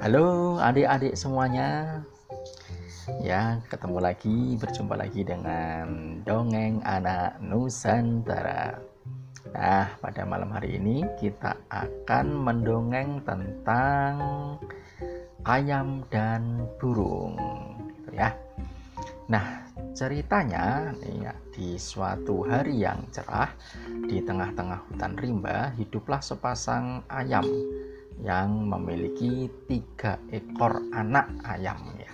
Halo adik-adik semuanya. Ya ketemu lagi berjumpa lagi dengan Dongeng Anak Nusantara. Nah pada malam hari ini kita akan mendongeng tentang ayam dan burung gitu ya. Nah ceritanya ya, di suatu hari yang cerah di tengah-tengah hutan rimba hiduplah sepasang ayam yang memiliki tiga ekor anak ayam ya.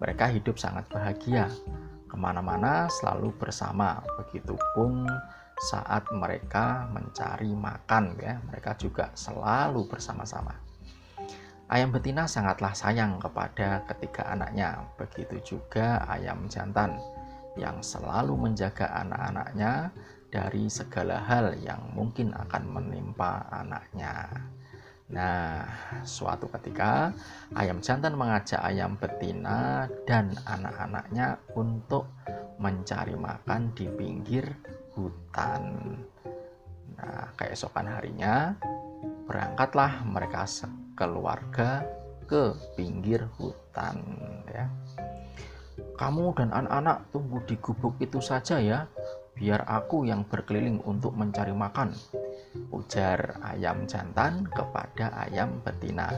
Mereka hidup sangat bahagia, ke mana-mana selalu bersama. Begitupun saat mereka mencari makan ya, mereka juga selalu bersama-sama. Ayam betina sangatlah sayang kepada ketiga anaknya, begitu juga ayam jantan yang selalu menjaga anak-anaknya dari segala hal yang mungkin akan menimpa anaknya. Nah, suatu ketika ayam jantan mengajak ayam betina dan anak-anaknya untuk mencari makan di pinggir hutan. Nah, keesokan harinya berangkatlah mereka sekeluarga ke pinggir hutan ya. Kamu dan anak-anak tunggu di gubuk itu saja ya, biar aku yang berkeliling untuk mencari makan ujar ayam jantan kepada ayam betina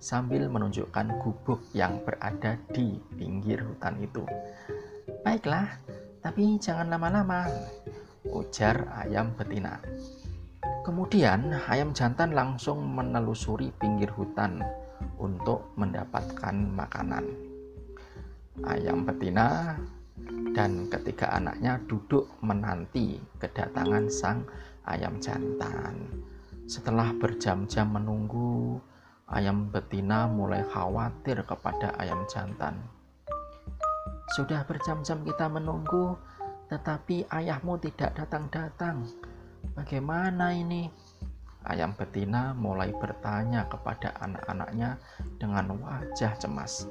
sambil menunjukkan gubuk yang berada di pinggir hutan itu. Baiklah, tapi jangan lama-lama, ujar ayam betina. Kemudian ayam jantan langsung menelusuri pinggir hutan untuk mendapatkan makanan. Ayam betina dan ketiga anaknya duduk menanti kedatangan sang ayam jantan. Setelah berjam-jam menunggu, ayam betina mulai khawatir kepada ayam jantan. Sudah berjam-jam kita menunggu, tetapi ayahmu tidak datang-datang. Bagaimana ini? Ayam betina mulai bertanya kepada anak-anaknya dengan wajah cemas.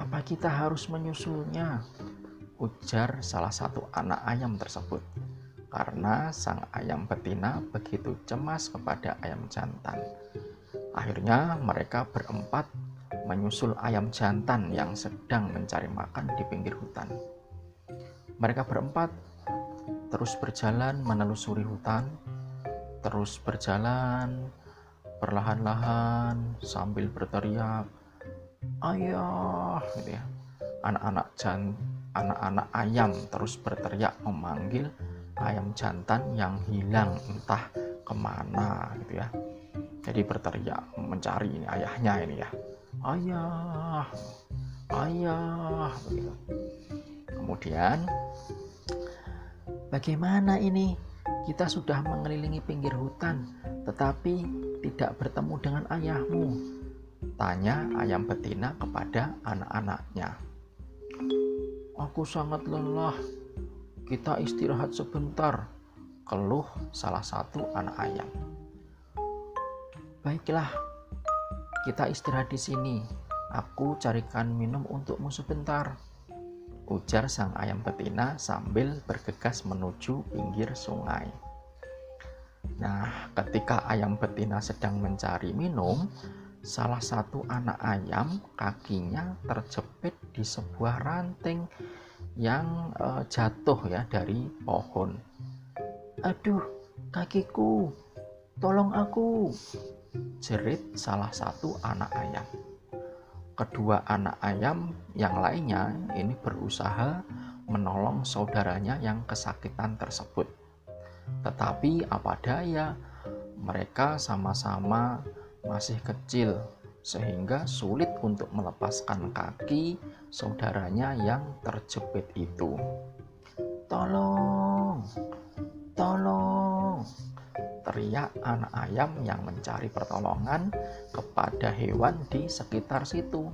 Apa kita harus menyusulnya? Ujar salah satu anak ayam tersebut karena sang ayam betina begitu cemas kepada ayam jantan. Akhirnya mereka berempat menyusul ayam jantan yang sedang mencari makan di pinggir hutan. Mereka berempat terus berjalan menelusuri hutan, terus berjalan perlahan-lahan sambil berteriak, "Ayah!" gitu ya. Anak-anak jan anak-anak ayam terus berteriak memanggil ayam jantan yang hilang entah ke mana gitu ya. Jadi berteriak mencari ini ayahnya ini ya. Ayah ayah begitu kemudian bagaimana ini? Kita sudah mengelilingi pinggir hutan tetapi tidak bertemu dengan ayahmu tanya ayam betina kepada anak-anaknya. Aku sangat lelah kita istirahat sebentar, keluh salah satu anak ayam. Baiklah, kita istirahat di sini. Aku carikan minum untukmu sebentar. Ujar sang ayam betina sambil bergegas menuju pinggir sungai. Nah, ketika ayam betina sedang mencari minum, salah satu anak ayam kakinya terjepit di sebuah ranting yang uh, jatuh ya dari pohon. Aduh, kakiku, tolong aku, jerit salah satu anak ayam. Kedua anak ayam yang lainnya ini berusaha menolong saudaranya yang kesakitan tersebut. Tetapi apa daya, mereka sama-sama masih kecil sehingga sulit untuk melepaskan kaki saudaranya yang terjepit itu. Tolong, tolong, teriak anak ayam yang mencari pertolongan kepada hewan di sekitar situ.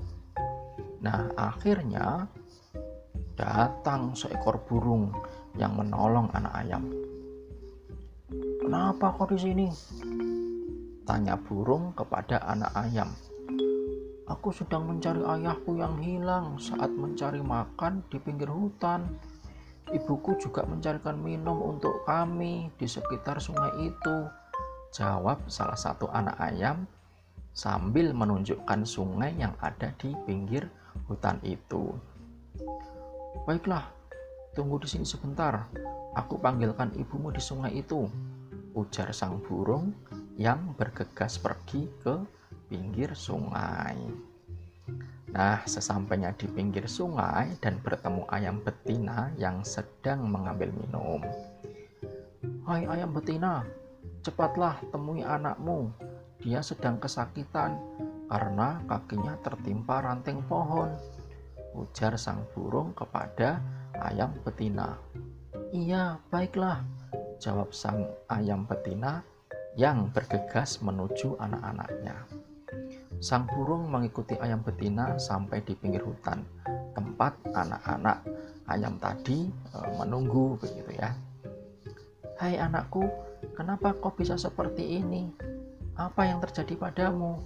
Nah, akhirnya datang seekor burung yang menolong anak ayam. Kenapa kau di sini? Tanya burung kepada anak ayam. Aku sedang mencari ayahku yang hilang saat mencari makan di pinggir hutan. Ibuku juga mencarikan minum untuk kami di sekitar sungai itu. Jawab salah satu anak ayam sambil menunjukkan sungai yang ada di pinggir hutan itu. Baiklah, tunggu di sini sebentar. Aku panggilkan ibumu di sungai itu, ujar sang burung yang bergegas pergi ke pinggir sungai. Nah, sesampainya di pinggir sungai dan bertemu ayam betina yang sedang mengambil minum. Hai ayam betina, cepatlah temui anakmu. Dia sedang kesakitan karena kakinya tertimpa ranting pohon. Ujar sang burung kepada ayam betina. Iya, baiklah, jawab sang ayam betina yang bergegas menuju anak-anaknya. Sang burung mengikuti ayam betina sampai di pinggir hutan, tempat anak-anak ayam tadi e, menunggu begitu ya. Hai anakku, kenapa kau bisa seperti ini? Apa yang terjadi padamu?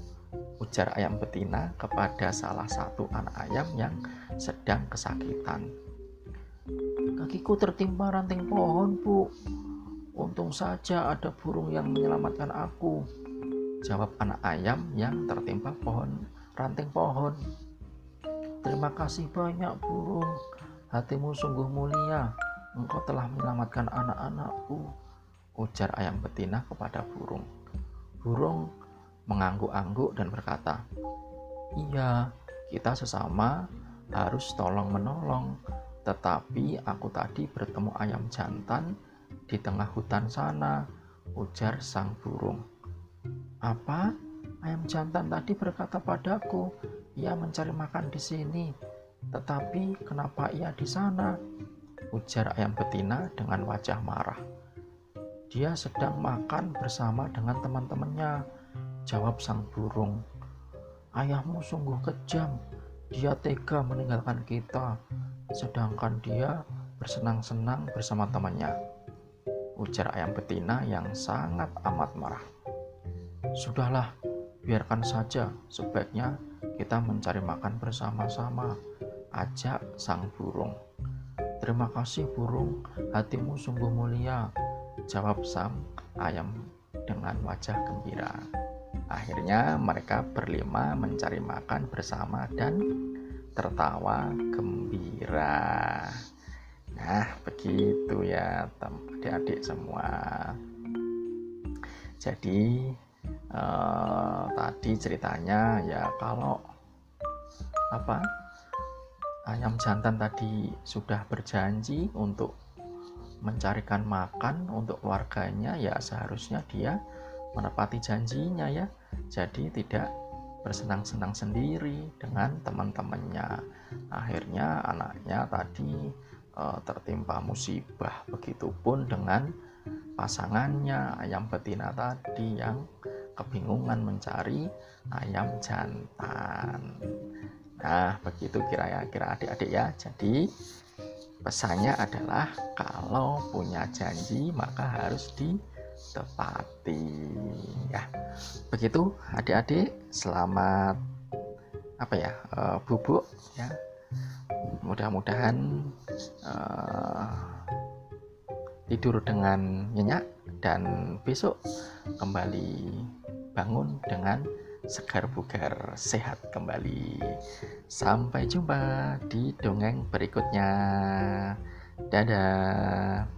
Ujar ayam betina kepada salah satu anak ayam yang sedang kesakitan. Kakiku tertimpa ranting pohon, Bu. Untung saja ada burung yang menyelamatkan aku. Jawab anak ayam yang tertimpa pohon ranting pohon. Terima kasih banyak burung. Hatimu sungguh mulia engkau telah menyelamatkan anak-anakku, ujar ayam betina kepada burung. Burung mengangguk-angguk dan berkata, Iya, kita sesama harus tolong-menolong, tetapi aku tadi bertemu ayam jantan di tengah hutan sana, ujar sang burung. Apa? Ayam jantan tadi berkata padaku, ia mencari makan di sini, tetapi kenapa ia di sana? ujar ayam betina dengan wajah marah. Dia sedang makan bersama dengan teman-temannya, jawab sang burung. Ayahmu sungguh kejam, dia tega meninggalkan kita, sedangkan dia bersenang-senang bersama temannya. Ujar ayam betina yang sangat amat marah. Sudahlah, biarkan saja, sebaiknya kita mencari makan bersama-sama, ajak sang burung. Terima kasih burung, hatimu sungguh mulia, jawab Sam ayam dengan wajah gembira. Akhirnya mereka berlima mencari makan bersama dan tertawa gembira. Nah, begitu ya, adik-adik semua. Jadi eh, tadi ceritanya ya kalau apa ayam jantan tadi sudah berjanji untuk mencarikan makan untuk keluarganya ya seharusnya dia menepati janjinya ya. Jadi tidak bersenang-senang sendiri dengan teman-temannya. Akhirnya anaknya tadi e, tertimpa musibah begitupun dengan pasangannya ayam betina tadi yang kebingungan mencari ayam jantan Nah, begitu kira-kira adik-adik ya. Jadi, pesannya adalah kalau punya janji maka harus ditepati ya. Begitu adik-adik, selamat apa ya? Uh, bubuk ya. Mudah-mudahan uh, tidur dengan nyenyak dan besok kembali bangun dengan segar bugar sehat kembali. Sampai jumpa di dongeng berikutnya. Dadah